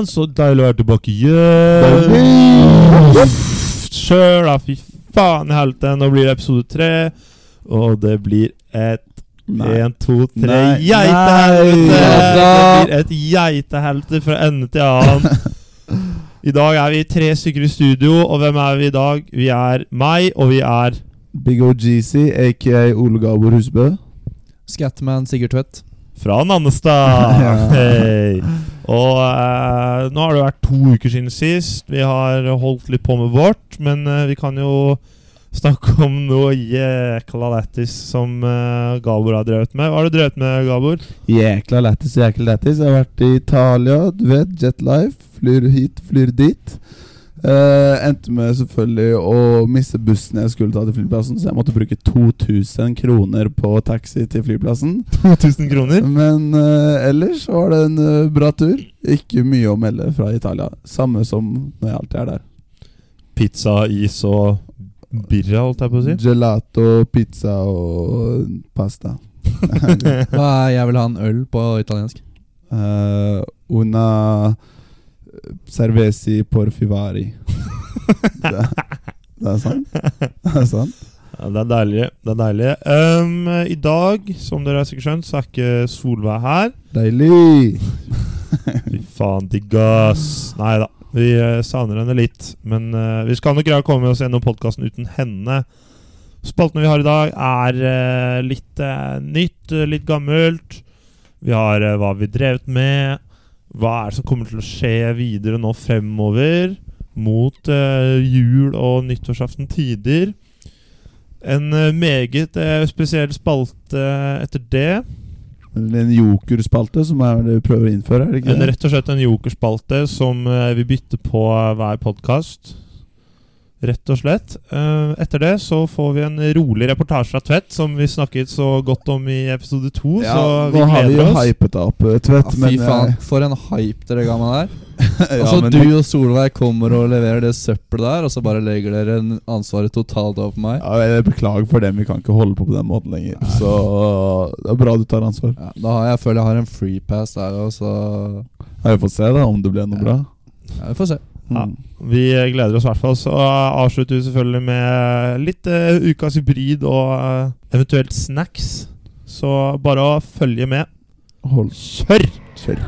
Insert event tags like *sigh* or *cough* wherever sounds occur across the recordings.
faen, så deilig å være tilbake igjen! Sjøl, da. Fy faen i helvete. Nå blir det episode tre, og det blir et Én, En, to, tre Geitehelvete! Det blir et geitehelvete fra ende til annen. *laughs* I dag er vi tre stykker i studio, og hvem er vi i dag? Vi er meg, og vi er Big OGC, aka Ole Gabor Husbø. Scatman Sigurd Tvedt. fra Nannestad. *laughs* Ja. Og eh, nå har det vært to uker siden sist. Vi har holdt litt på med vårt, men eh, vi kan jo snakke om noe jækla lættis som eh, Gabor har drevet med. Hva har du drevet med, Gabor? Jækla lættis, jækla lættis. Jeg har vært i Italia, du vet. Jetlife. Flyr hit, flyr dit. Eh, endte med selvfølgelig å miste bussen jeg skulle ta til flyplassen, så jeg måtte bruke 2000 kroner på taxi til flyplassen. 2000 kroner. Men uh, ellers var det en uh, bra tur. Ikke mye å melde fra Italia. Samme som når jeg alltid er der. Pizza, is og birra, holdt jeg på å si. Gelato, pizza og pasta. *laughs* *laughs* Hva er 'jeg vil ha en øl' på italiensk? Eh, una cervesi porfivari. *laughs* det, det er sant. Det er sant. Ja, det er deilig. Det er deilig. Um, I dag, som dere har sikkert skjønt, så er ikke Solveig her. Deilig! Fy faen, digg ass. Nei da, vi eh, savner henne litt. Men uh, vi skal nok greie å komme oss gjennom podkasten uten henne. Spaltene vi har i dag, er uh, litt nytt, litt gammelt. Vi har hva vi drevet med. Hva er det som kommer til å skje videre nå fremover? Mot eh, jul og nyttårsaften tider. En eh, meget eh, spesiell spalte etter det. En jokerspalte som er det vi prøver å innføre, er det ikke En, det? rett og slett en jokerspalte som eh, vi bytter på eh, hver podkast. Rett og slett. Eh, etter det så får vi en rolig reportasje fra Tvedt, som vi snakket så godt om i episode to. Ja, så vi nå har vi jo gleder oss. hypet deg opp, eh, Tvedt. Ja, fy faen, jeg- for en hype dere ga meg der. *laughs* ja, altså men Du og Solveig kommer og leverer det søppelet der, og så bare legger dere ansvaret totalt over på meg. ja, jeg Beklager for det, men vi kan ikke holde på på den måten lenger. Så det er bra du tar ansvar. Ja, da har jeg, føler jeg har en free pass der, òg, så Vi får se da om det ble noe Ja. bra. ja, Vi får se. Ja. Mm. Vi gleder oss i hvert fall. Så eh, avslutter vi selvfølgelig med litt uh, ukas hybrid og uh, eventuelt snacks. Så bare å følge med. Hold Kjør! kjør.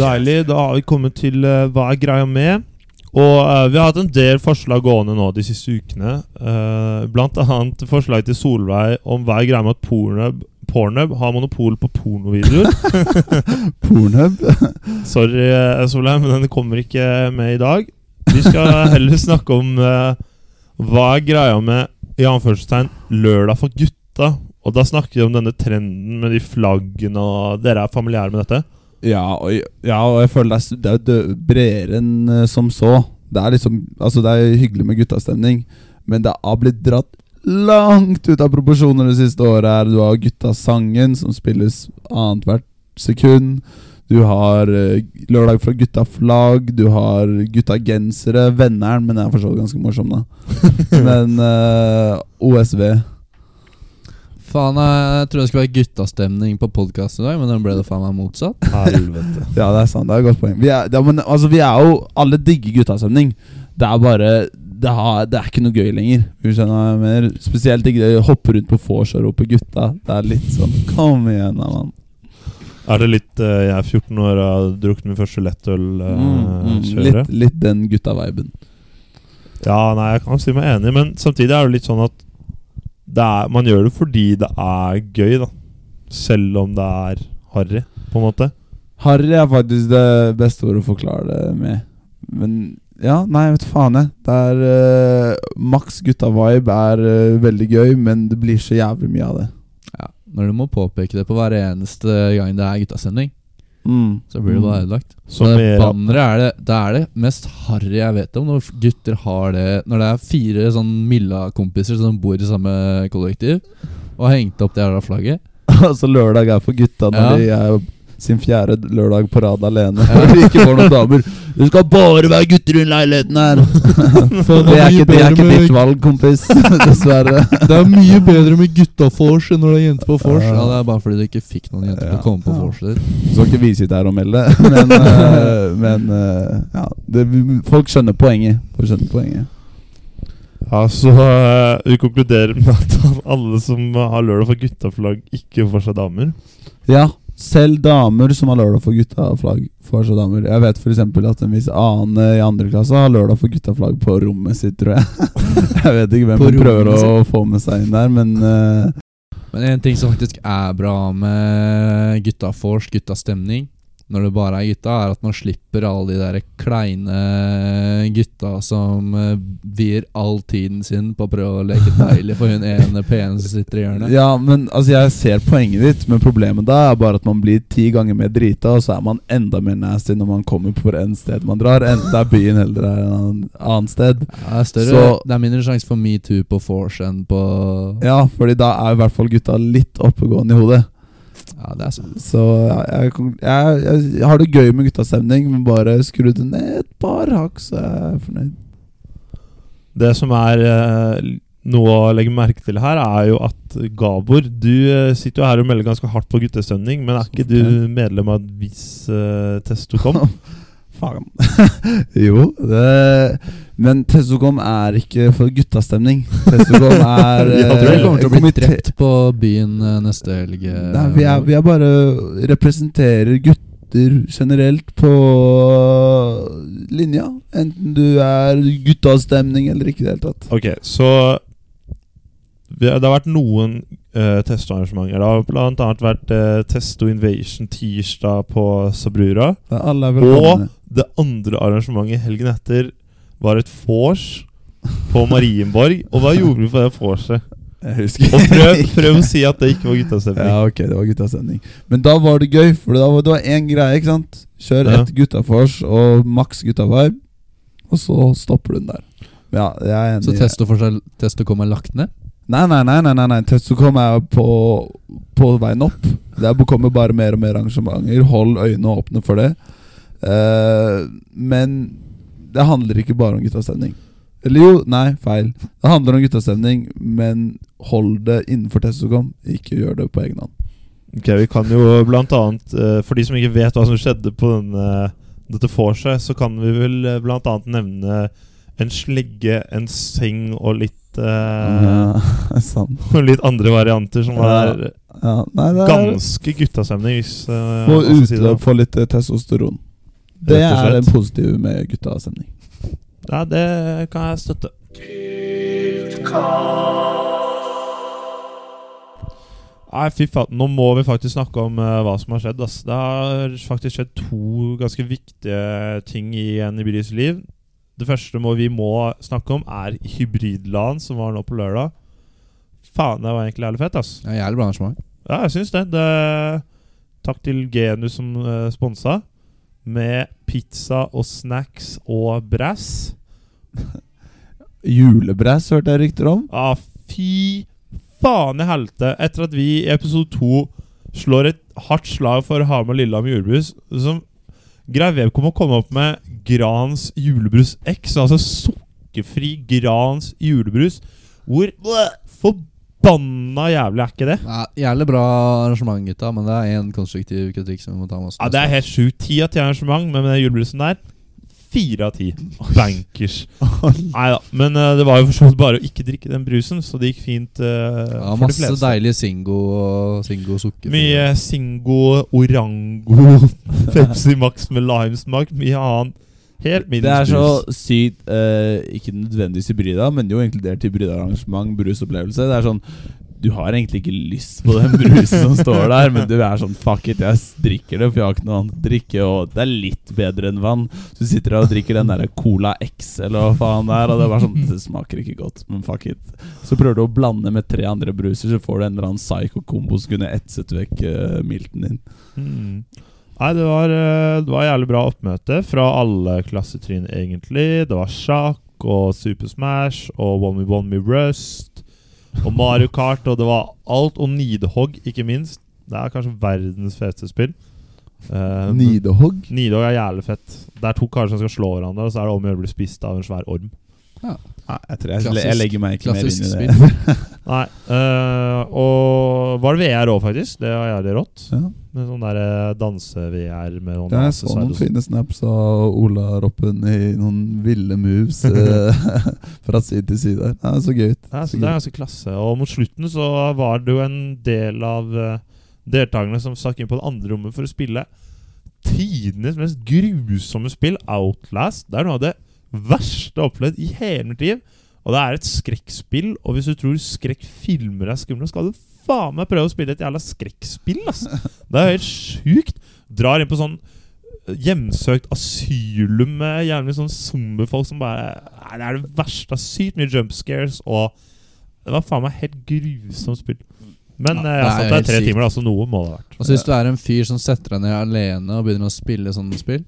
Deilig. Da har vi kommet til uh, hva er greia med. Og uh, vi har hatt en del forslag gående nå de siste ukene. Uh, blant annet forslag til Solveig om hva er greia med at Pornhub, Pornhub har monopol på pornovideoer. *laughs* Pornhub. Sorry, Solheim, men den kommer ikke med i dag. Vi skal heller snakke om uh, hva er greia med i anførselstegn lørdag for gutta. Og da snakker vi om denne trenden med de flaggene, og dere er familiære med dette? Ja, og, ja, og jeg føler det er, det er bredere enn eh, som så. Det er liksom Altså, det er hyggelig med guttastemning, men det har blitt dratt langt ut av proporsjoner det siste året. her Du har Guttasangen, som spilles annethvert sekund. Du har eh, Lørdag fra Gutta Flagg. Du har Gutta Gensere. Venneren, men jeg er for så vidt ganske morsom, da. *laughs* Men uh, OSV. Faen, jeg trodde det skulle være guttastemning på podkast i dag, men den ble det faen meg motsatt. *laughs* Helvete. Ja, det er sant. Det er et godt poeng. Vi er, ja, men, altså, vi er jo Alle digger guttastemning. Det er bare det, har, det er ikke noe gøy lenger. Skjønner Spesielt ikke det hoppe rundt på vors og rope 'gutta'. Det er litt sånn Kom igjen, da, mann. Er det litt uh, Jeg er 14 år og har drukket min første lettøl uh, Mm, mm, litt, litt den gutta-viben. Ja, nei, jeg kan si meg enig, men samtidig er det litt sånn at det er, man gjør det fordi det er gøy, da. Selv om det er harry, på en måte. Harry er faktisk det beste ordet å forklare det med. Men ja, nei, vet faen jeg. Det er uh, Maks gutta-vibe er uh, veldig gøy, men det blir så jævlig mye av det. Ja, Når du må påpeke det på hver eneste gang det er guttasending, Mm. så blir det bare ødelagt. Så det er det Det er det mest harry jeg vet om, når gutter har det Når det er fire sånn Milla-kompiser som bor i samme kollektiv, og har hengt opp det jævla flagget. *laughs* altså lørdag er for gutta når Ja. de er sin fjerde lørdag på rad alene. Fordi ikke får noen *laughs* damer. Det skal bare være gutter i leiligheten her! *laughs* det er ikke, det er ikke ditt valg, kompis. *laughs* Dessverre. Det er mye bedre med gutta vors enn når det er jenter på vors. Ja. Det er bare fordi du ikke fikk noen jenter til å komme på vors der. Skal ikke vi sitte her og melde, men, eh, men eh, ja, det, folk skjønner poenget. Folk skjønner poenget. Ja, så eh, vi konkluderer med at alle som har lørdag for guttaflagg, ikke får seg damer. Ja, selv damer som har lørdag for guttaflagg, får seg damer. Jeg vet f.eks. at en viss annen i andre klasse har lørdag for guttaflagg på rommet sitt, tror jeg. *laughs* jeg vet ikke hvem På prøver å få med seg inn der, men uh... Men en ting som faktisk er bra med gutta vors, gutta stemning, når det bare er gutta, er at man slipper alle de der kleine gutta som vir vier all tiden sin på å prøve å leke deilig for hun ene pene som sitter i hjørnet. Ja, men altså jeg ser poenget ditt, men problemet da er bare at man blir ti ganger mer drita, og så er man enda mer nasty når man kommer på en sted man drar, enten det er byen eller det er en annen, annet sted. Ja, det, er større, Så- det er mindre sjanse for metoo på vors enn på Ja, fordi da er i hvert fall gutta litt oppegående i hodet. Ja, det er sant. Så jeg, jeg, jeg, har det gøy med guttastemning, men bare skru det ned et par hakk, så jeg er fornøyd. Det som er eh, noe å legge merke til her, er jo at Gabor Du eh, sitter jo her og melder ganske hardt på guttestemning, men er ikke du medlem av et visst uh, Testokom? *laughs* Faen. *laughs* jo, det Men Testocom er ikke for guttastemning. Testocom *laughs* er Jeg tror vi kommer til å bli drept på byen eh, neste helg. eh. Nei, vi er, vi er bare representerer gutter generelt på linja. Enten du er guttastemning eller ikke i det hele tatt. Ok, så Det har vært noen uh, testarrangementer. Det har annet vært uh, Testo Invasion tirsdag på Sabrura. og er. Det andre arrangementet helgen etter var et vors på Marienborg. Og hva gjorde vi for det vorset? Jeg husker Og prøv, prøv å si at det ikke var guttastemning. Ja, ok, det var guttastemning. Men da var det gøy, for da var det var én greie, ikke sant? Kjør Ja. ett guttafors og maks gutta-vibe, og så stopper du den der. Ja, jeg er enig. Så Testo for seg Testo kommer lagt ned? Nei, nei, nei, nei, nei, nei. Testokom er på, på veien opp. Det er- kommer bare mer og mer arrangementer. Hold øynene åpne for det. Eh, men det handler ikke bare om guttastemning. Eller jo, nei, feil. Det handler om guttastemning, men hold det innenfor Testokom. Ikke gjør det på egen hånd. Ok, Vi kan jo blant annet eh, For de som ikke vet hva som skjedde på denne, dette vorset, så kan vi vel eh, blant annet nevne en slegge, en seng og litt uh, Ja, *laughs* sant. Og litt andre varianter som er, Ja, nei, det er ganske guttastemning. Hvis, eh, Få utløp for litt testosteron. Det er det positive med guttastemning. Ja, det kan jeg støtte. Nei, fy faen. Nå må vi faktisk snakke om uh, hva som har skjedd. Ass. Det har faktisk skjedd to ganske viktige ting i en Ibiris liv. Det første må vi må snakke om, er hybridlan, som var nå på lørdag. Faen, det var egentlig jævlig fett, ass. Ja, Jævlig bra arrangement. Ja, jeg syns det. det. Takk til Genus som uh, sponsa. Med pizza og snacks og brass. *laughs* Julebrass hørte jeg rykter om. Ja, fy faen i helte. Etter at vi i episode to slår et hardt slag for Hamar Lillehammer julebrus, så greier Webcom å komme opp med Grans julebrus X, altså sukkerfri Grans julebrus. Hvor forbanna jævlig er ikke det? Ja, jævlig bra arrangement, gutta, men det er én konstruktiv kritikk som vi må ta med oss. Ja, Det er helt sjukt. Ti av ti arrangement, men med den julebrusen der Fire av ti. Bankers. *laughs* Nei da. Men uh, det var jo for så vidt bare å ikke drikke den brusen, så det gikk fint uh, ja, for de masse deilige Singo og Singo sukker. Mye Singo, Orango, *laughs* Pepsi Max med limesmak. Mye annet. Helt Det er så sykt eh, Ikke nødvendigvis hybrida, men jo inkludert hybridarrangement, brusopplevelse. Det er sånn Du har egentlig ikke lyst på den brusen som står der, men du er sånn Fuck it, jeg drikker det, for jeg har ikke noe annet å drikke, og det er litt bedre enn vann. Så du sitter der og drikker den der Cola X, eller hva faen det er, og det er bare sånn Det smaker ikke godt, men fuck it. Så prøver du å blande med tre andre bruser, så får du en eller annen psycho-kombo som kunne etset vekk uh, milten din. Mm. Nei, det var, eh, det var jævlig bra oppmøte fra alle klassetrinn, egentlig. Det var sjakk og Super Smash og One Me One Me Rust og Mario Kart, og det var alt. Og Nidhogg, ikke minst. Det er kanskje verdens feteste spill. Uh, Nidehogg? Nidehogg er jævlig fett. Det er to karer som skal slå hverandre, og så er det om å gjøre å bli spist av en svær orm. Nei, jeg tror jeg, Klassisk- jeg legger meg ikke mer inn i det. *laughs* Nei, uh, og var det VR òg, faktisk? Det var jævlig rått. Ja. Med sånn der øh, danse-VR med noen Ja, jeg så noen fine snaps av Ola Roppen i noen ville moves *laughs* eh, *laughs* fra side til side. Det er så gøy ut. Ja, så Så det er ganske klasse. Og mot slutten så var det jo en del av deltakerne som stakk inn på det andre rommet for å spille tidenes mest grusomme spill, Outlast. Det er noe av det verste jeg har opplevd i hele mitt liv. Og det er et skrekkspill, og hvis du tror skrekkfilmer er skumle, skal du faen meg prøve å spille et jævla skrekkspill, ass. Det er helt sjukt. Drar inn på sånn eh, hjemsøkt asylum med jævlig sånn zombiefolk som bare Nei, Det er det verste. Sykt mye jump scares, og det var faen meg helt grusomt spill. Men Ja, eh, jeg har satt der tre sykt. timer, da, så noe må det ha vært. Og så Hvis du er en fyr som setter deg ned alene og begynner å spille sånne spill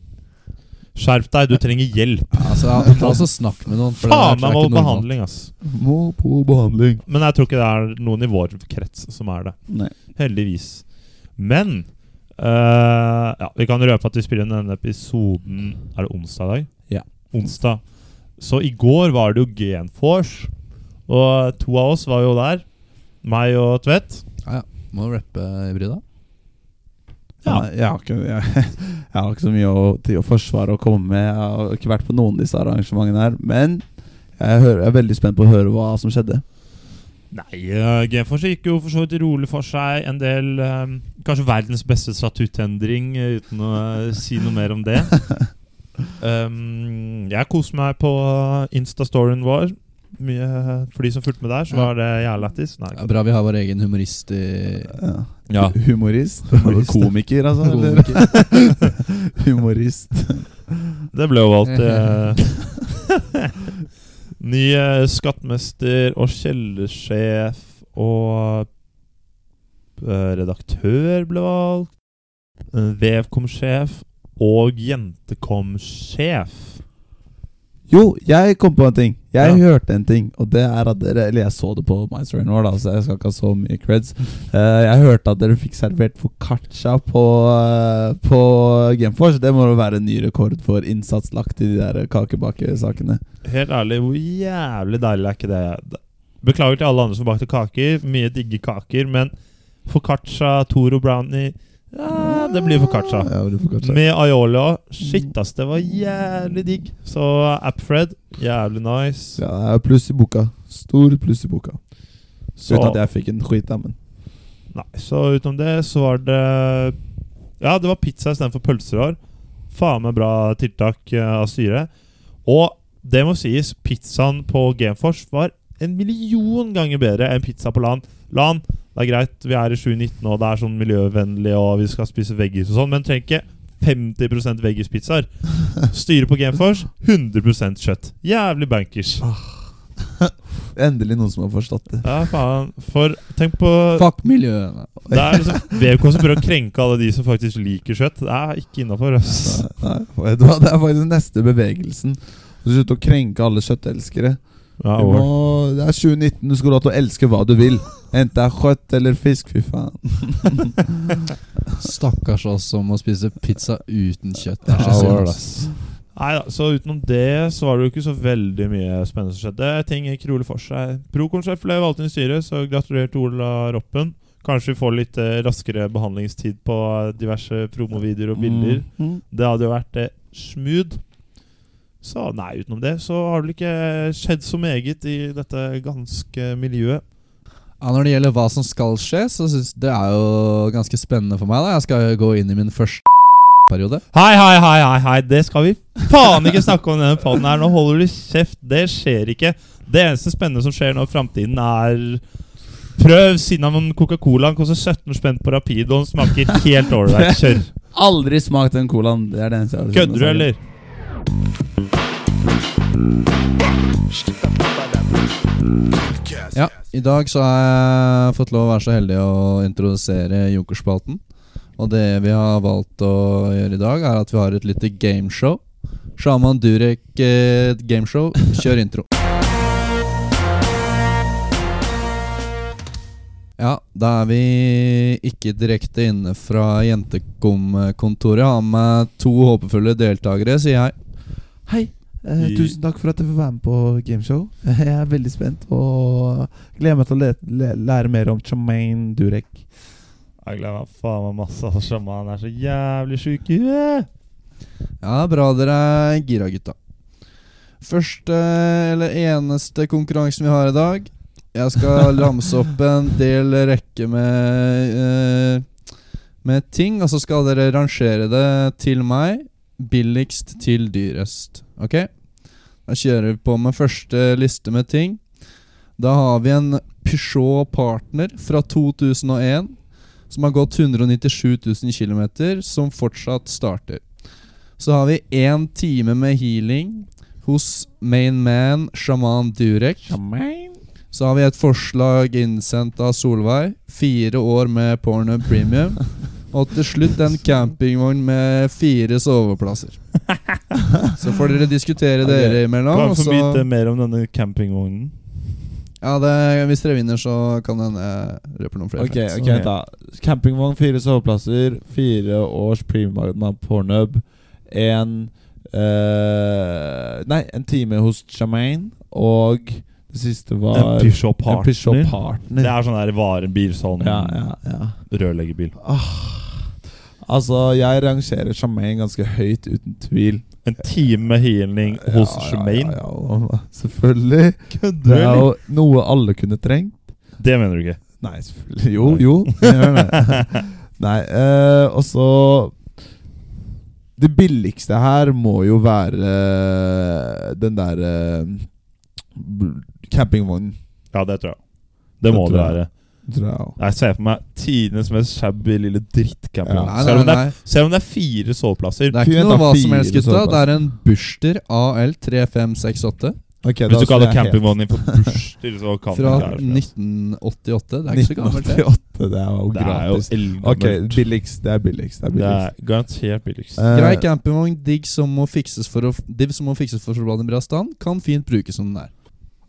Skjerp deg, du trenger hjelp. Altså, Ta også snakk med noen. Faen meg må behandling, ass. Må på behandling. Men jeg tror ikke det er noen i vår krets som er det. Nei. Heldigvis. Men eh, Ja, vi kan røpe at vi spiller inn denne episoden Er det onsdag i dag? Ja. Onsdag. Så i går var det jo Genforce. Og to av oss var jo der. Meg og Tvedt. Må rappe i bry, da. Ja. Ja. Jeg, har ikke, jeg, *laughs* jeg har ikke så mye å, til å forsvare å komme med. Jeg har ikke vært på noen av disse arrangementene her. Men jeg, hører, jeg er veldig spent på å høre hva som skjedde. Nei, uh, gikk jo for så vidt rolig for seg. En del um, Kanskje verdens beste statuttendring, eh, uten å si noe mer om det. um, *laughs* jeg koser meg på Insta-storyen vår. Mye, for de som fulgte med der, så var det jævlig lættis. Ja, bra vi har vår egen humorist i Ja. Ja. Humorist. Humorist. Komiker, altså. Komiker. *laughs* Humorist. Det ble jo valgt eh, *laughs* Ny eh, skattmester og kjellersjef og eh, redaktør ble valgt. eh, Vevkom-sjef og Jentekom-sjef. Jo, jeg kom på en ting. Jeg Ja. hørte en ting. Og det er at dere Eller jeg så det på Mindstrain nå, da, så jeg skal ikke ha så mye creds. Uh, *laughs* jeg hørte at dere fikk servert foccaccia på, uh, på Gameforce. Det må jo være en ny rekord for innsats lagt i de der kakebakesakene. Helt ærlig, hvor jævlig deilig er ikke det? Beklager til alle andre som bakte kaker. Mye digge kaker, men foccaccia, Toro brownie Ja, det blir foccaccia. Ja, det blir foccaccia. Med aioli. Shit, ass, det var jævlig digg. Så Appfred, jævlig nice. Ja, det er pluss i boka. Stor pluss i boka. Så, Uten at jeg fikk en skit, da, men nei, så utenom det så var det Ja, det var pizza istedenfor pølser i år. Faen meg bra tiltak eh, av styret. Og det må sies, pizzaen på Genfors var en million ganger bedre enn pizza på LAN. LAN, det er greit, vi er i 2019 og det er sånn miljøvennlig og vi skal spise veggis og sånn, men trenger ikke 50% veggispizzaer. Styre på Gameforce 100% kjøtt. Jævlig bankers. *laughs* endelig noen som har forstått det. Ja, faen. For tenk på Fuck miljøet. Det er liksom VK som prøver å krenke alle de som faktisk liker kjøtt. Det er ikke innafor. Det er faktisk neste bevegelsen. Slutt å krenke alle kjøttelskere. Ja, Du må, det er 2019, du skal ha lov til å elske hva du vil. Enten det er kjøtt eller fisk. Fy faen. Stakkars oss som må spise pizza uten kjøtt. Det er Ja, så synd. Nei da, så utenom det så var det jo ikke så veldig mye spennende som skjedde. Ting gikk rolig for seg. Proconsjef ble valgt inn i styret, så gratulerer til Ola Roppen. Kanskje vi får litt eh, raskere behandlingstid på diverse promovideoer og bilder. Mm. Det hadde jo vært eh, smooth. Så nei, utenom det så har det ikke skjedd så meget i dette ganske miljøet. Ja, når det gjelder hva som skal skje, så synes det er jo ganske spennende for meg. da Jeg skal jo gå inn i min første periode. Hei, hei, hei, hei, hei, det skal vi faen ikke snakke om i denne poden her. Nå holder du kjeft. Det skjer ikke. Det eneste spennende som skjer nå i framtiden, er Prøv Cinnamon Coca-Cola. Den koster 17 spenn på Rapido. og den smaker helt ålreit. Kjør. *laughs* Aldri smakt den colaen. Det er det eneste jeg har Kødder du, eller? Ja, I dag så har jeg fått lov å være så heldig å introdusere Jokerspalten. Og det vi har valgt å gjøre i dag, er at vi har et lite gameshow. Shaman Durek eh, gameshow. Kjør intro. Ja, da er vi ikke direkte inne fra Jentekom-kontoret. Har med to håpefulle deltakere, sier jeg. Hei. Eh, tusen takk for at jeg får være med på gameshow. *laughs* Jeg er veldig spent og gleder meg til å le le lære mer om Chamaine Durek. Jeg gleder meg faen meg masse. Altså, Shaman er så jævlig sjuk i huet. Ja, bra dere er gira, gutta. Første, eller eneste konkurransen vi har i dag. Jeg skal *laughs* ramse opp en del rekke med eh, Med ting, og så skal dere rangere det til meg. Billigst til dyrest. Ok? Da kjører vi på med første liste med ting. Da har vi en Peugeot Partner fra 2001 som har gått 197 000 km, som fortsatt starter. Så har vi én time med healing hos main man Shaman Durek. Så har vi et forslag innsendt av Solveig. Fire år med Pornhub Premium. *laughs* Og til slutt en campingvogn med fire soveplasser. Så får dere diskutere dere imellom. Kan vi få vite mer om denne campingvognen? Ja, det, Hvis dere vinner, så kan hende jeg røper noen flere. Ok, ok, da Campingvogn, fire soveplasser, fire års premium av Pornhub, en eh, Nei, en time hos Jamaine, og det siste var En Peugeot En Peugeot Partner. Partner. Det er sånn der varebil, sånn ja, ja, ja. rørleggerbil. Ah, altså, jeg rangerer Tremaine ganske høyt, uten tvil. En time med healing hos Ja, ja, Shemaine? Ja, ja, selvfølgelig. Kødder Det er jo noe alle kunne trengt. Det mener du ikke? Nei, selvfølgelig. Jo, jo. Jeg. *laughs* Nei, eh, og så Det billigste her må jo være eh, den der eh, campingvognen, Ja, det tror jeg. Det Det må det være. jeg. Jeg ser for meg tidenes mest shabby lille drittcamping. Ja. Selv, nei, om det selv om det er fire soveplasser. Det er ikke noe hva som helst, gutta. Det er en Buster AL3568 Hvis du kaller campingvognen din for Buster, så kan fra det ikke være det. 1988. Det er ikke så gammelt, det. det er jo Det er jo gratis. Ok, billigst. Det er billigst. Det er Det er garantert billigst. Uh, Grei campingvogn, digg som må fikses for å Div som må fikses for å få den i bra stand, kan fint brukes som den er.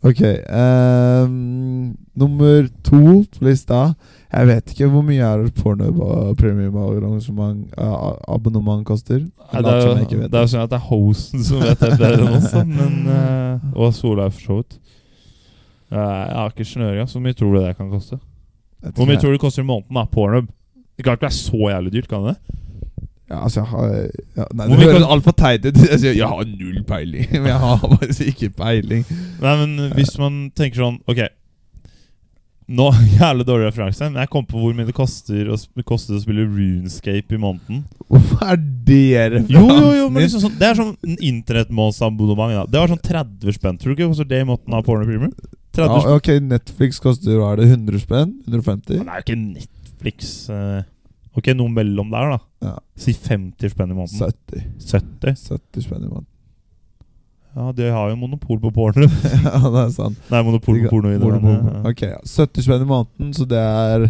Ok, Um, nummer to på lista Jeg vet ikke hvor mye er Pornhub og premium arrangement uh, abonnement koster. Nei, det, er jo, det er sånn at det er hosten som vet det bedre enn oss, men uh, *laughs* Og Solveig, for så vidt. Uh, jeg har ikke snøring. Så mye tror du det kan koste? Hvor mye jeg- tror du det koster i måneden? da, Pornhub? Det kan ikke være så jævlig dyrt, kan det? Ja, altså, jeg har ja, Nei, mye høres altfor teit ut. Jeg sier jeg har null peiling. Men jeg har faktisk ikke peiling. Nei, men hvis man tenker sånn Ok Nå *laughs* Jævlig dårlig referanse, men jeg kom på hvor mye det koster å, sp- koster å spille Runescape i måneden. Hvorfor er det referansen Jo, jo, jo, men liksom sånn, Det er sånn en internettmånedsabonnement. Det var sånn 30 spenn. Tror du ikke det koster det i måten av Porno Premium? 30 ja. Ok, Netflix koster hva er det, 100 spenn? 150? Men Det er jo ikke Netflix. eh. Ok, noe mellom der, da. Ja. Si 50 spenn i måneden. 70. 70? 70 spenn i måneden. Ja, de har jo monopol på porno. *laughs* ja, det er sant. Nei, monopol på porno i det. Ok, ja. 70 spenn i måneden, så det er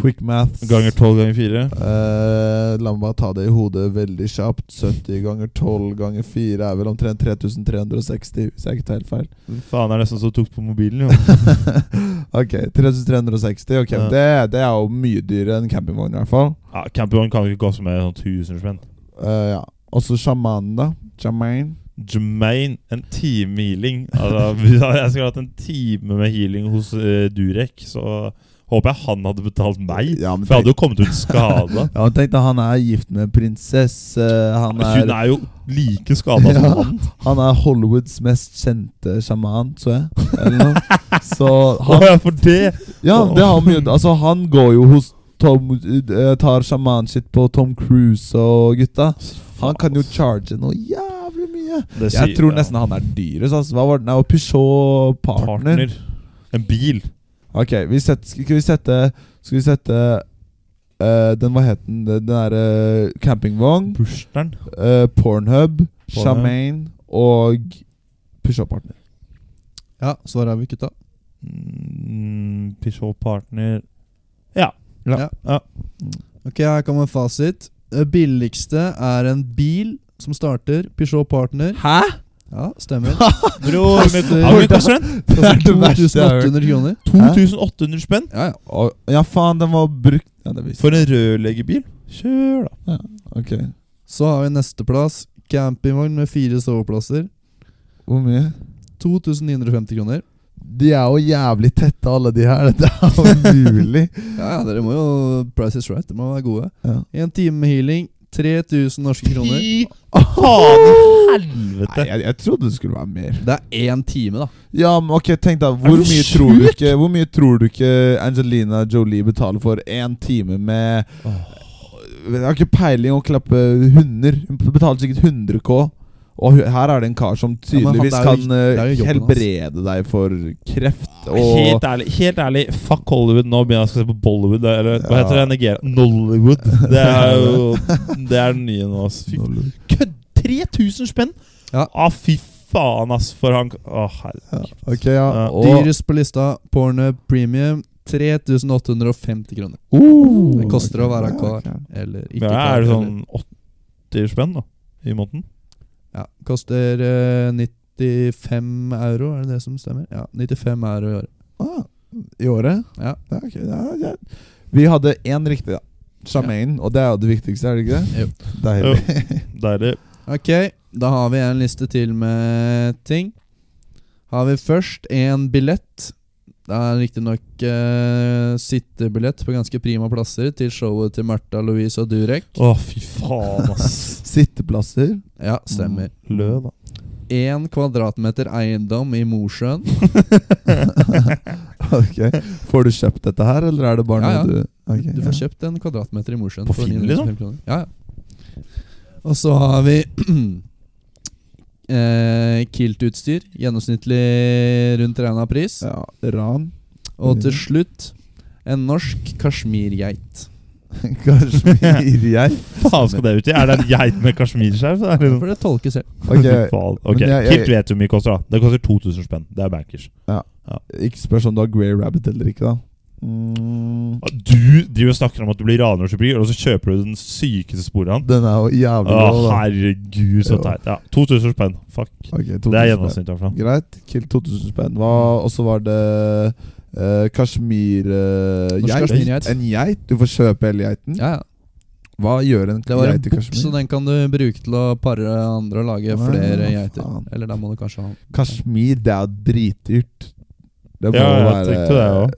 quick maths. Ganger 12 ganger 4. Eh, la meg bare ta det i hodet veldig kjapt. 70 ganger 12 ganger 4 er vel omtrent 3360, hvis jeg ikke tar helt feil. Faen, det er nesten så tok på mobilen, jo. *laughs* ok, 3360. Ok, Ja. det, det er jo mye dyrere enn campingvogn, i hvert fall. Ja, Campingvogn kan jo ikke koste mer enn sånn 1000 spenn. Eh, ja. Og så sjamanen, da. Jamaine. Jermaine, en time healing. Altså, *laughs* jeg skulle hatt en time med healing hos uh, Durek, så håper jeg han hadde betalt meg. Ja, For jeg hadde jo kommet ut skada. *laughs* Ja, tenk deg, Han er gift med en prinsesse. Han Hun er, er jo like skada som han. han er Hollywoods mest kjente sjaman, så jeg. Eller noe. *laughs* Så han, ja, for det! ja, det har mye Altså, han går jo hos Tom eh, Tar sjamanshit på Tom Cruise og gutta. Han kan jo charge noe jævlig mye. Det Jeg sier- tror ja. nesten han er dyrest. Altså. Hva var det? Og Peugeot Partner. partner. En bil. Ok, vi setter, skal vi sette Skal vi sette uh, Den, hva het den? Den derre campingvogn. Busteren. eh, Pornhub, Pornhub. Shamaine og Peugeot Partner. Ja, svaret er vi, gutta. Mm, Peugeot partner Ja. Ja. Ja. Ok, her kommer fasit. Det billigste er en bil som starter. Peugeot Partner. Hæ?! Ja, stemmer. *laughs* Bror, men- ja, hvor mye koster? Det er det verste jeg har hørt. *laughs* 2800 kroner. 2800 spenn? Ja, ja. Ja, faen, den var brukt Ja, det visste For en rørleggerbil? Kjør, da. Ja, Ok. Så har vi nesteplass. Campingvogn med fire soveplasser. Hvor mye? 2950 kroner. De er jo jævlig tette, alle de her. *laughs* Det er jo mulig. Ja, ja, dere må jo Price is right. Dere må være gode. Ja. En time med healing. 3000 norske kroner. Fy faen i helvete! Nei, jeg, jeg trodde det skulle være mer. Det er én time, da. Ja, men ok, tenk da Er Hvor mye tror du ikke Hvor mye tror du ikke Angelina Jolie betaler for én time med Jeg har ikke peiling å klappe hunder. Hun betaler sikkert 100 K. Og her er det en kar som Ja, tydeligvis er jo- kan jo eh, helbrede deg for kreft og Helt ærlig, helt ærlig, fuck Hollywood. Nå begynner jeg å se på Bollywood. Eller hva heter det? Nigeria? Nollywood. Det er jo *laughs* Det er den nye nå. Fy Kødd! 3000 spenn?! Ja. Ah, fy faen, ass. For han Å, ja, herregud. Ok, ja. Ja. Dyrest på lista, Pornhub Premium. 3850 kroner. Oh, Det koster å være ja, kar. ok. Eller ikke Ja, er det sånn 80 spenn da i måneden? Ja, koster eh, 95 euro, er det det som stemmer? Ja, 95 euro i året. Ah, I året? Ja. Ja, ok, ja, ja. Vi hadde én riktig, da. Charmaine, og det er jo det viktigste, er det ikke det? Jo. Deilig. Deilig. *laughs* Ok, da har vi en liste til med ting. Har vi først en billett. Det er riktignok eh, sittebillett på ganske prima plasser til showet til Martha Louise og Durek. Å, fy faen, ass. *laughs* Sitteplasser. Ja, stemmer. Lø, da. Én kvadratmeter eiendom i Mosjøen. *laughs* ok Får du kjøpt dette her, eller er det bare Ja, ja. du okay, Du ja. får kjøpt en kvadratmeter i Mosjøen. På Finn, liksom? Ja, ja. Og så har vi *clears throat* *clears throat* eh, Kilt-utstyr. Gjennomsnittlig rundt regna pris. Ja, ran. Og til slutt en norsk kasjmirgeit. *laughs* Kasjmirgeit. *laughs* faen skal det ut i? Er det en geit med kasjmirskjerf? Det er liksom- For det tolkes selv. *laughs* Ok, okay. Ok, jeg- jeg- Kilt vet du hvor mye koster, da. Det koster 2000 spenn. Det er bankers. Ikke spør om du har Grey Rabbit eller ikke, da. Mm, Du driver og snakker om at du blir raner og og så kjøper du den sykeste sporen. den er jo jævlig Å, bra, da. herregud, så teit. Ja, 2000 spenn. Fuck. Okay, 2000 Det er gjennomsnittet. i. Greit. Kill 2000 spenn. Og så var det uh, kasjmirgeit. Uh, en geit. Du får kjøpe hele geiten. Ja, ja. Hva gjør en Det var en geit i bukk, så den kan du bruke til å pare andre og lage Nei, flere geiter. faen. Eller da må du kanskje ha Kasjmir, det er dritdyrt. Det må Ja, jeg være tenkte det òg.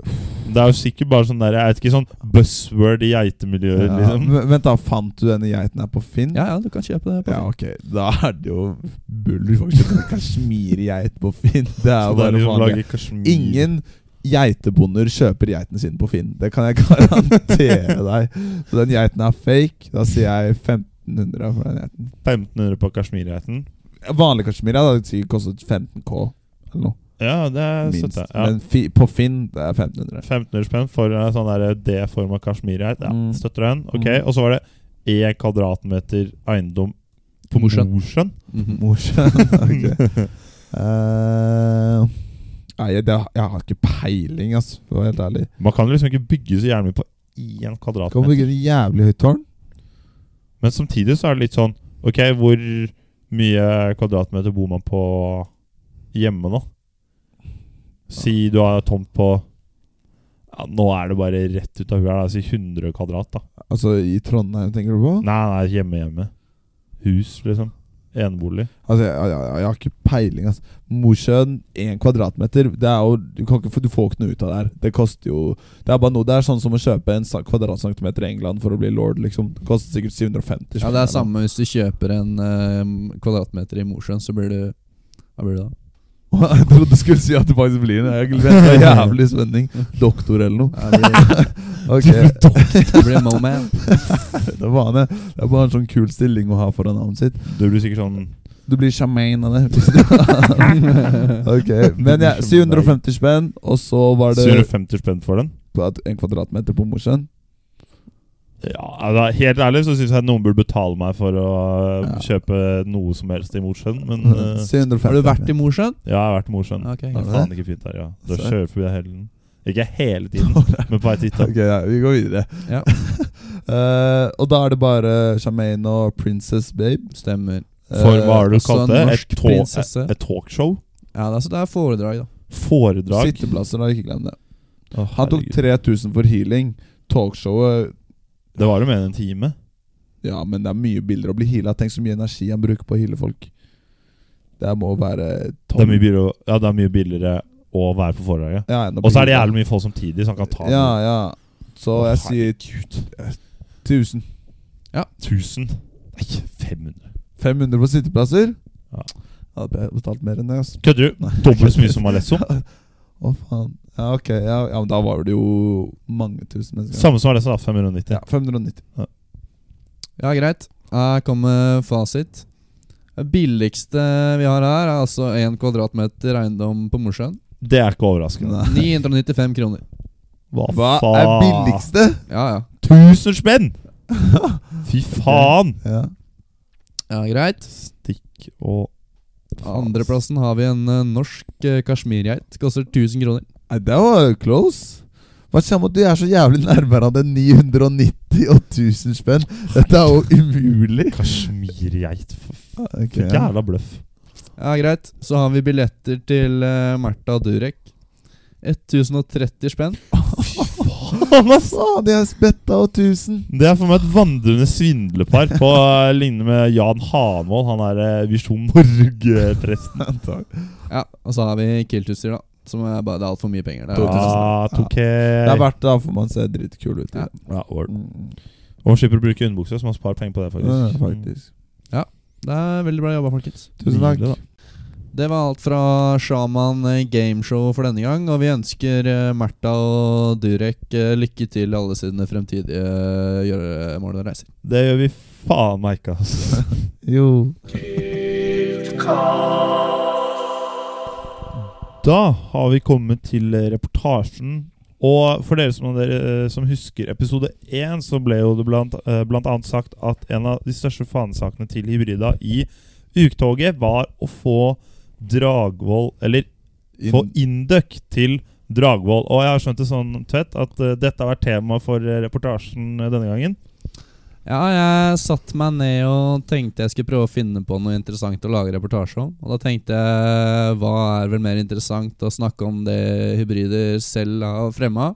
Det er jo sikkert bare sånn der Jeg vet ikke sånn buzzword i geitemiljøet, Ja, liksom. Vent, da. Fant du denne geiten her på Finn? Ja, ja, du kan kjøpe det. På Finn. Ja, ok. Da er det jo bull. faktisk en kasjmirgeit på Finn. Det er Så jo bare liksom. Ingen geitebonder kjøper geiten sin på Finn. Det kan jeg *laughs* garantere deg. Så den geiten er fake. Da sier jeg 1500 for den geiten. 1500 på kasjmirgeiten. Vanlig kasjmir hadde sikkert kostet 15K eller noe. Ja, det Minst. støtter jeg. Ja. Men fi, på Finn det er 1500. 1500 spenn for en sånn der D-forma kasjmirgeit. Ja, Mm. støtter den. Ok, Mm. Og så var det 1 kvadratmeter eiendom på Mosjøen. Mosjøen. Mm -hmm. *laughs* ok. uh, nei, det, jeg har ikke peiling, altså, for å være helt ærlig. Man kan liksom ikke bygge så jævlig mye på én Kan kvadratmeter. bygge et jævlig høyt tårn. Men samtidig så er det litt sånn Ok, hvor mye kvadratmeter bor man på hjemme nå? Si du har tomt på ja, Nå er det bare rett ut av huet. her. Si 100 kvadrat, da. Altså i Trondheim, tenker du på? Nei, nei, hjemme, hjemme. Hus, liksom. Enebolig. Altså, jeg, jeg, jeg har ikke peiling. Altså. Mosjøen, én kvadratmeter Det er jo, du, kan ikke, få- du får ikke noe ut av det her. Det koster jo Det er bare noe Det er sånn som å kjøpe en kvadratcentimeter i England for å bli lord, liksom. Det koster sikkert 750 Ja, det er samme hvis du kjøper en uh, kvadratmeter i Mosjøen, så blir du Hva blir det da? Jeg trodde du skulle si at det faktisk blir. Jeg venter jævlig spenning. Doktor eller noe. Ja, det, *laughs* blir, doktor det blir Moman. *laughs* Det er bare, det er bare en sånn kul stilling å ha foran navnet sitt. Du blir sikkert sånn Du blir sjamein av det. *laughs* ok, Men ja, 750 spenn, og så var det 750 spenn for den. en kvadratmeter på Mosjøen. Ja, da, Helt ærlig så syns jeg noen burde betale meg for å uh, Ja. kjøpe noe som helst i Mosjøen. Men *laughs* uh, Har du vært i Mosjøen? ja, jeg har vært i Mosjøen. Okay, Det er faen ikke fint her, ja. Da kjører forbi tiden. Ikke hele tiden, *laughs* men på vei dit. Ok, ja, vi går videre. Ja. uh, *laughs* og da er det bare Charmaine og Princess Babe. Stemmer. For hva har du kalt det? Et, et talkshow? Ja, det er, det er foredrag, da. Foredrag? Sitteplasser, da, ikke glem det. Oh, Han tok 3000 for healing. Talkshowet Det var jo mer enn en time. Ja, men det er mye billigere å bli heala. Tenk så mye energi han bruker på å heale folk. Det må være Det er mye billigere, ja, det er mye billigere å være på forlaget. Ja, Og så er det jævlig mye folk samtidig, så han kan ta Ja, ja. Så Å, jeg sier 1000. Ja. 1000. Nei, 500. 500 på sitteplasser? Ja. Ja, Jeg hadde betalt mer enn det. Kødder du? Dobbelt så mye som Alesso? *laughs* Å, faen. Ja, ok. Ja, ja, men da var det jo mange tusen mennesker. Samme som Alessa, da. 590. Ja, 590. Ja, greit. Her kommer fasit. Det billigste vi har her, er altså 1 kvadratmeter eiendom på Mosjøen. Det er ikke overraskende. 995 kroner. Hva, Hva faen? er billigste? Ja, ja. 1000 spenn! *laughs* Fy faen! Ja. Ja, greit. Stikk og Andreplassen har vi en eh, norsk uh, kasjmirgeit. Koster 1000 kroner. Nei, det var close. Hva kommer at du er så jævlig nærmere av det 990 og 1000 spenn? Dette er jo umulig. kasjmirgeit. Okay. jævla bløff. Ja, greit. Så har vi billetter til uh, Martha Durek. 1030 spenn. Faen, altså! Faen, de er spetta og 1000. Det er for meg et vandrende svindlepar på uh, lignende med Jan Hanvold, han er uh, Visjon Norge-presten. *laughs* Ja, Og så har vi kiltutstyr, da. Som er bare, det er altfor mye penger. Det er, 2000. Ah, tok Det er verdt det, da, får man se dritkul ut. Ja. ja, word. Mm. Og man slipper å bruke underbukse, så man sparer penger på det. Ja, faktisk Ja, det er veldig bra jobba, folkens. Tusen takk. Det var alt fra Shaman eh, Gameshow for denne gang. Og vi ønsker uh, Märtha og Durek eh, lykke til i alle sine fremtidige gjøremål og reiser. Det gjør vi faen meg ikke, altså. *laughs* Jo. Da har vi kommet til reportasjen. Og for dere som, dere, eh, som husker episode én, så ble jo det blant, eh, blant annet sagt at en av de største fanesakene til Hybrida i uktoget var å få Dragvoll Eller få Induc til Dragvoll. Og jeg har skjønt det sånn, Tvedt, at eh, dette har vært tema for reportasjen denne gangen. Ja, jeg satte meg ned og tenkte jeg skulle prøve å finne på noe interessant å lage reportasje om. Og da tenkte jeg hva er vel mer interessant å snakke om det hybrider selv har fremma.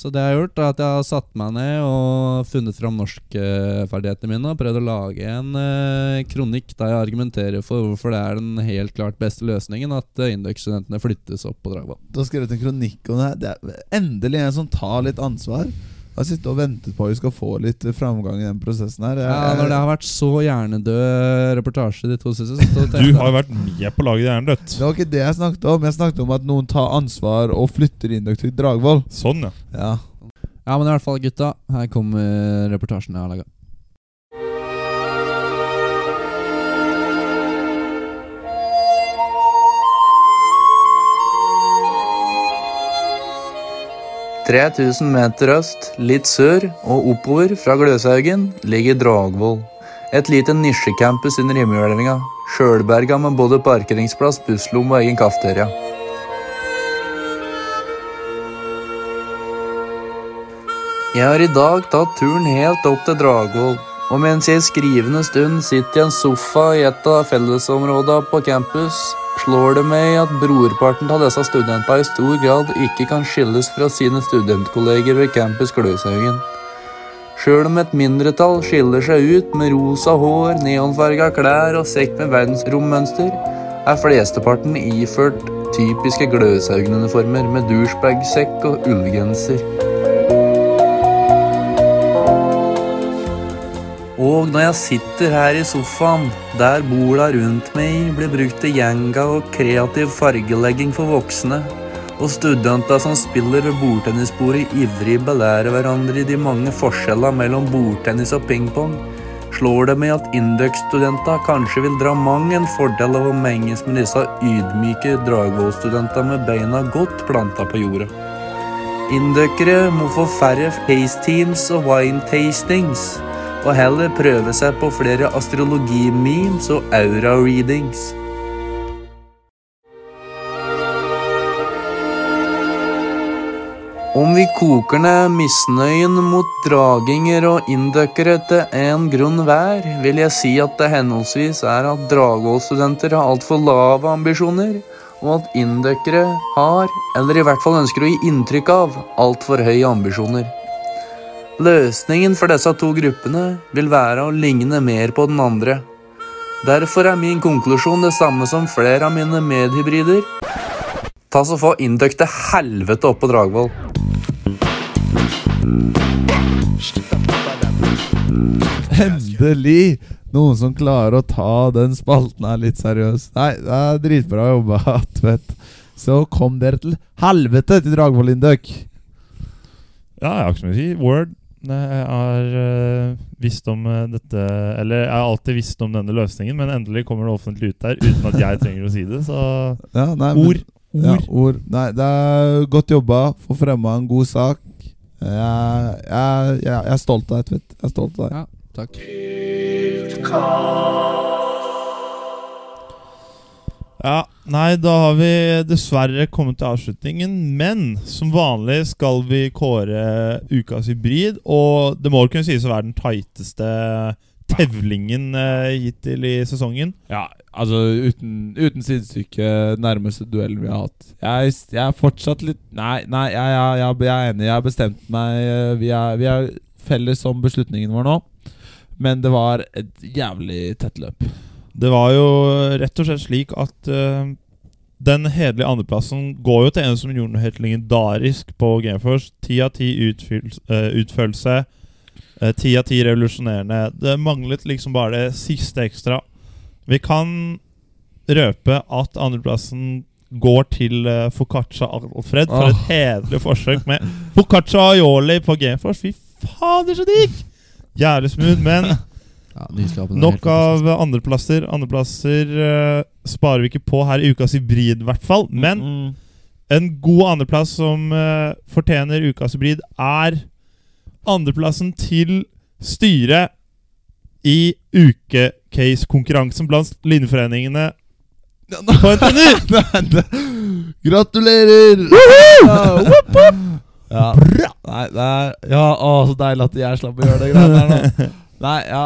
Så det jeg har gjort, er at jeg har satt meg ned og funnet fram norskferdighetene mine og prøvd å lage en eh, kronikk der jeg argumenterer for hvorfor det er den helt klart beste løsningen at eh, Induc-studentene flyttes opp på Dragvoll. Du har skrevet en kronikk om det her. Det er endelig en som tar litt ansvar. Har sittet og ventet på at vi skal få litt framgang i den prosessen her. Jeg- Ja, når det har vært så hjernedød reportasje de to siste, så Du har jo vært med på laget Hjernedødt. Det var ikke det jeg snakket om. Jeg snakket om at noen tar ansvar og flytter Induc til Dragvoll. Sånn, ja. Ja. Ja, men i hvert fall, gutta. Her kommer reportasjen jeg har laga. Meter øst, litt sør og oppover fra Gløshaugen ligger Dragvoll. Et lite nisjecampus under himmelhvelvinga, sjølberga med både parkeringsplass, busslomme og egen kafeteria. Jeg har i dag tatt turen helt opp til Dragvoll, og mens jeg i skrivende stund sitter i en sofa i et av fellesområdene på campus, slår det meg at brorparten av disse studentene i stor grad ikke kan skilles fra sine studentkolleger ved campus Gløshaugen. Sjøl om et mindretall skiller seg ut med rosa hår, neonfarga klær og sekk med verdensrommønster, er flesteparten iført typiske Gløshaugen-uniformer med douchebag-sekk og ullgenser. Og når jeg sitter her i sofaen, der borda rundt meg blir brukt til jenga og kreativ fargelegging for voksne, og studenter som spiller ved bordtennisbordet ivrig belærer hverandre i de mange forskjellene mellom bordtennis og pingpong, slår det meg at Induc-studenter kanskje vil dra mang en fordel av å menges med disse ydmyke Dragvoll-studentene med beina godt planta på jorda. Indøkere må få færre face og wine tastings, og heller prøve seg på flere astrologi-memes og aura-readings. Om vi koker ned misnøyen mot draginger og inndøkkere til én grunn hver, vil jeg si at det henholdsvis er at Dragvoll-studenter har altfor lave ambisjoner, og at inndøkkere har, eller i hvert fall ønsker å gi inntrykk av, altfor høye ambisjoner. Løsningen for disse to gruppene vil være å ligne mer på den andre. Derfor er min konklusjon det samme som flere av mine medhybrider. Ta så Få Induc til helvete opp på Dragvoll. Endelig! Noen som klarer å ta den spalten her litt seriøst. Nei, det er dritbra jobba, *laughs* Tvedt. Så kom dere til helvete til Dragvoll Induc. Ja, jeg har ikke så mye å si. Word. Jeg har eh, visst om eh, dette Eller jeg har alltid visst om denne løsningen, men endelig kommer det offentlig ut der uten at jeg trenger å si det. Så *laughs* Ja, nei, men- ord. Ord. Ja, ord. Nei, det er godt jobba. Få fremma en god sak. Jeg, jeg, jeg, jeg er stolt av deg, Tvedt. Jeg er stolt av deg. Ja, takk. Ja, nei, da har vi dessverre kommet til avslutningen. Men som vanlig skal vi kåre ukas hybrid. Og det må kunne sies å være den tighteste tevlingen eh, hittil i sesongen. Ja, altså uten, uten sidestykke nærmeste duellen vi har hatt. Jeg, jeg er fortsatt litt Nei, nei jeg, jeg, jeg er enig. Jeg har bestemt meg. eh, Vi er, vi er felles om beslutningen vår nå. Men det var et jævlig tett løp. Det var jo rett og slett slik at uh, den hederlige andreplassen går jo til en som gjorde noe helt legendarisk på Gameforce. Ti av ti eh, utførelse. eh, Ti av ti revolusjonerende. Det manglet liksom bare det siste ekstra. Vi kan røpe at andreplassen går til uh, Foccaccia Alfred for et Åh. hederlig forsøk med Foccaccia Aioli på Gameforce. Fy fader, så digg! Jævlig smooth, men *laughs* Ja, Nok av andreplasser. Andreplasser uh, sparer vi ikke på her i ukas hybrid, i hvert fall. Men Mm. en god andreplass som uh, fortjener ukas hybrid, er andreplassen til styret i ukecase-konkurransen blant linjeforeningene på NTNU! *laughs* Gratulerer! Ja. Nei, det er Ja, å, så deilig at jeg slapp å gjøre det greiene der nå. *laughs* Nei, ja,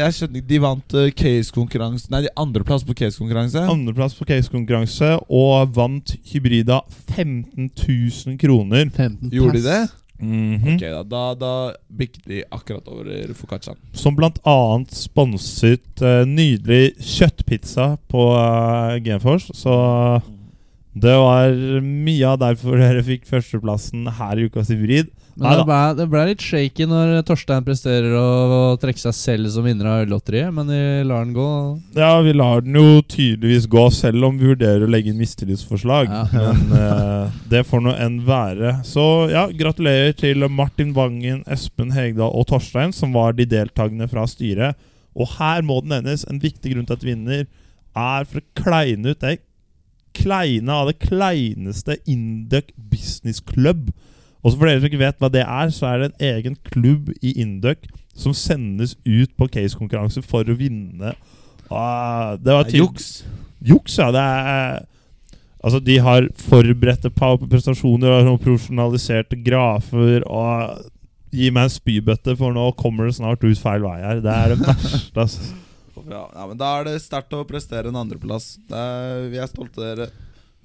jeg skjønner ikke De vant uh, case-konkurranse Nei, de andreplass på case-konkurranse. Andreplass på case-konkurranse og vant hybrida 15 000 kroner. 15 Gjorde de det? Mhm. Ok, da, da, da bikket de akkurat over Foccacciaen. Som blant annet sponset uh, nydelig kjøttpizza på uh, Genfors. Så det var mye av derfor dere fikk førsteplassen her i Ukas hybrid. Men det ble, det ble litt shaky når Torstein presterer å, trekke seg selv som vinner av øllotteriet, men vi lar den gå. Ja, vi lar den jo tydeligvis gå, selv om vi vurderer å legge inn mistillitsforslag. Ja. Men eh, det får nå enn være. Så ja, gratulerer til Martin Vangen, Espen Hegdal og Torstein, som var de deltakende fra styret. Og her må det nevnes en viktig grunn til at vinner er for å kleine ut det kleine av det kleineste Induc Business Club. Og så for dere som ikke vet hva det er, så er det en egen klubb i Induc som sendes ut på case-konkurranse for å vinne. Ah, det var juks. Juks, ja. Det er Altså, de har forberedte prestasjoner og profesjonaliserte grafer og Gi meg en spybøtte, for nå kommer det snart ut feil vei her. Det er det verste, altså. Ja, ja, men Da er det sterkt å prestere en andreplass. Det er, vi er stolte av dere.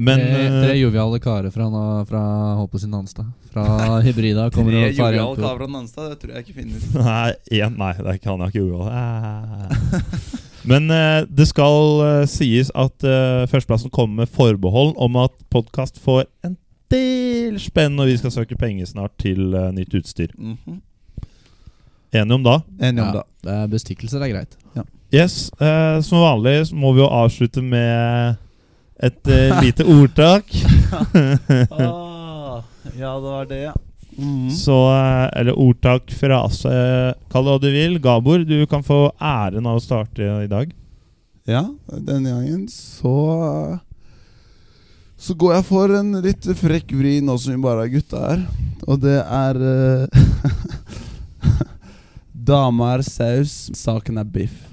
Men tre, eh, tre joviale karer fra, fra holdt sin Nanstad. Fra *laughs* Hybrida kommer Tre joviale karer fra Nanstad, det tror jeg ikke finnes. *laughs* Nei, én, nei, det kan jeg ikke. Ah. *laughs* Men eh, det skal eh, sies at førsteplassen kommer med forbehold om at podkast får en del spenn når vi skal søke penger snart til nytt utstyr. Mhm. Enige om da? Enig om Ja, det. det er bestikkelser er greit. Yes, eh, Som vanlig så må vi jo avslutte med et eh, *laughs* lite ordtak. *laughs* Ah, ja, det var det, ja. Mhm. Så eh, Eller ordtak, frase, kall det hva du vil. Gabor, du kan få æren av å starte i dag. Ja, denne gangen så Så går jeg for en litt frekk vri nå som vi bare er gutta her. Og det er eh, *laughs* Dama er saus, saken er biff.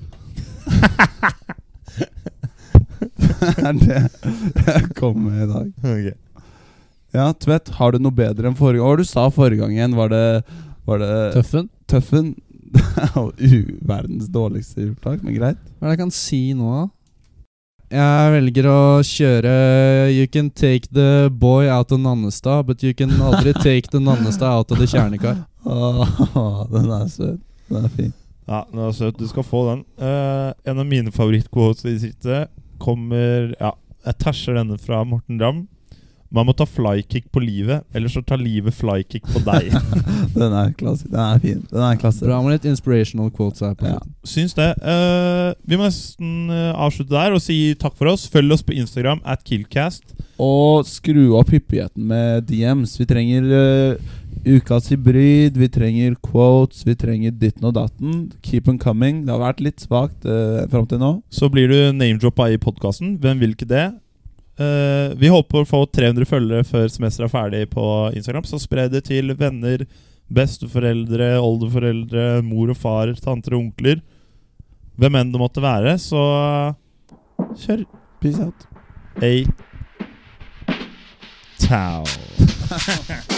Er det jeg kom med i dag. Okay. Ja, Tvedt, har du noe bedre enn forrige Hva var du sa forrige gang igjen? Var det, var det Tøffen. Tøffen? *laughs* Er verdens dårligste juletak, men greit. Hva er det jeg kan si nå, da? Jeg velger å kjøre You can take the boy out of Nannestad, but you can aldri *laughs* take the Nannestad out of the kjernekar. Åh, den er søt. Den er fin. Ja, den er søt. Du skal få den. Uh, en av mine favorittquotes i distriktet kommer Ja, jeg tæsjer denne fra Morten Ramm. Man må ta flykick på livet, ellers så tar livet flykick på deg. *laughs* Den er klasse. Den er fin. Den er klasse. Bra med litt inspirational quotes her. på Ja. Syns det. Uh, vi må nesten eh, avslutte der og si takk for oss. Følg oss på Instagram at Killcast. Og skru opp hyppigheten med DMs. Vi trenger eh, ukas hybrid, vi trenger quotes, vi trenger ditten og datten. Keep on coming. Det har vært litt svakt uh, fram til nå. Så blir du name-droppa i podkasten. Hvem vil ikke det? Uh, vi håper å få 300 følgere før semesteret er ferdig på Instagram. Så spre det til venner, besteforeldre, oldeforeldre, mor og far, tanter og onkler. Hvem enn det måtte være. Så kjør. Peace out. A Tau. *laughs*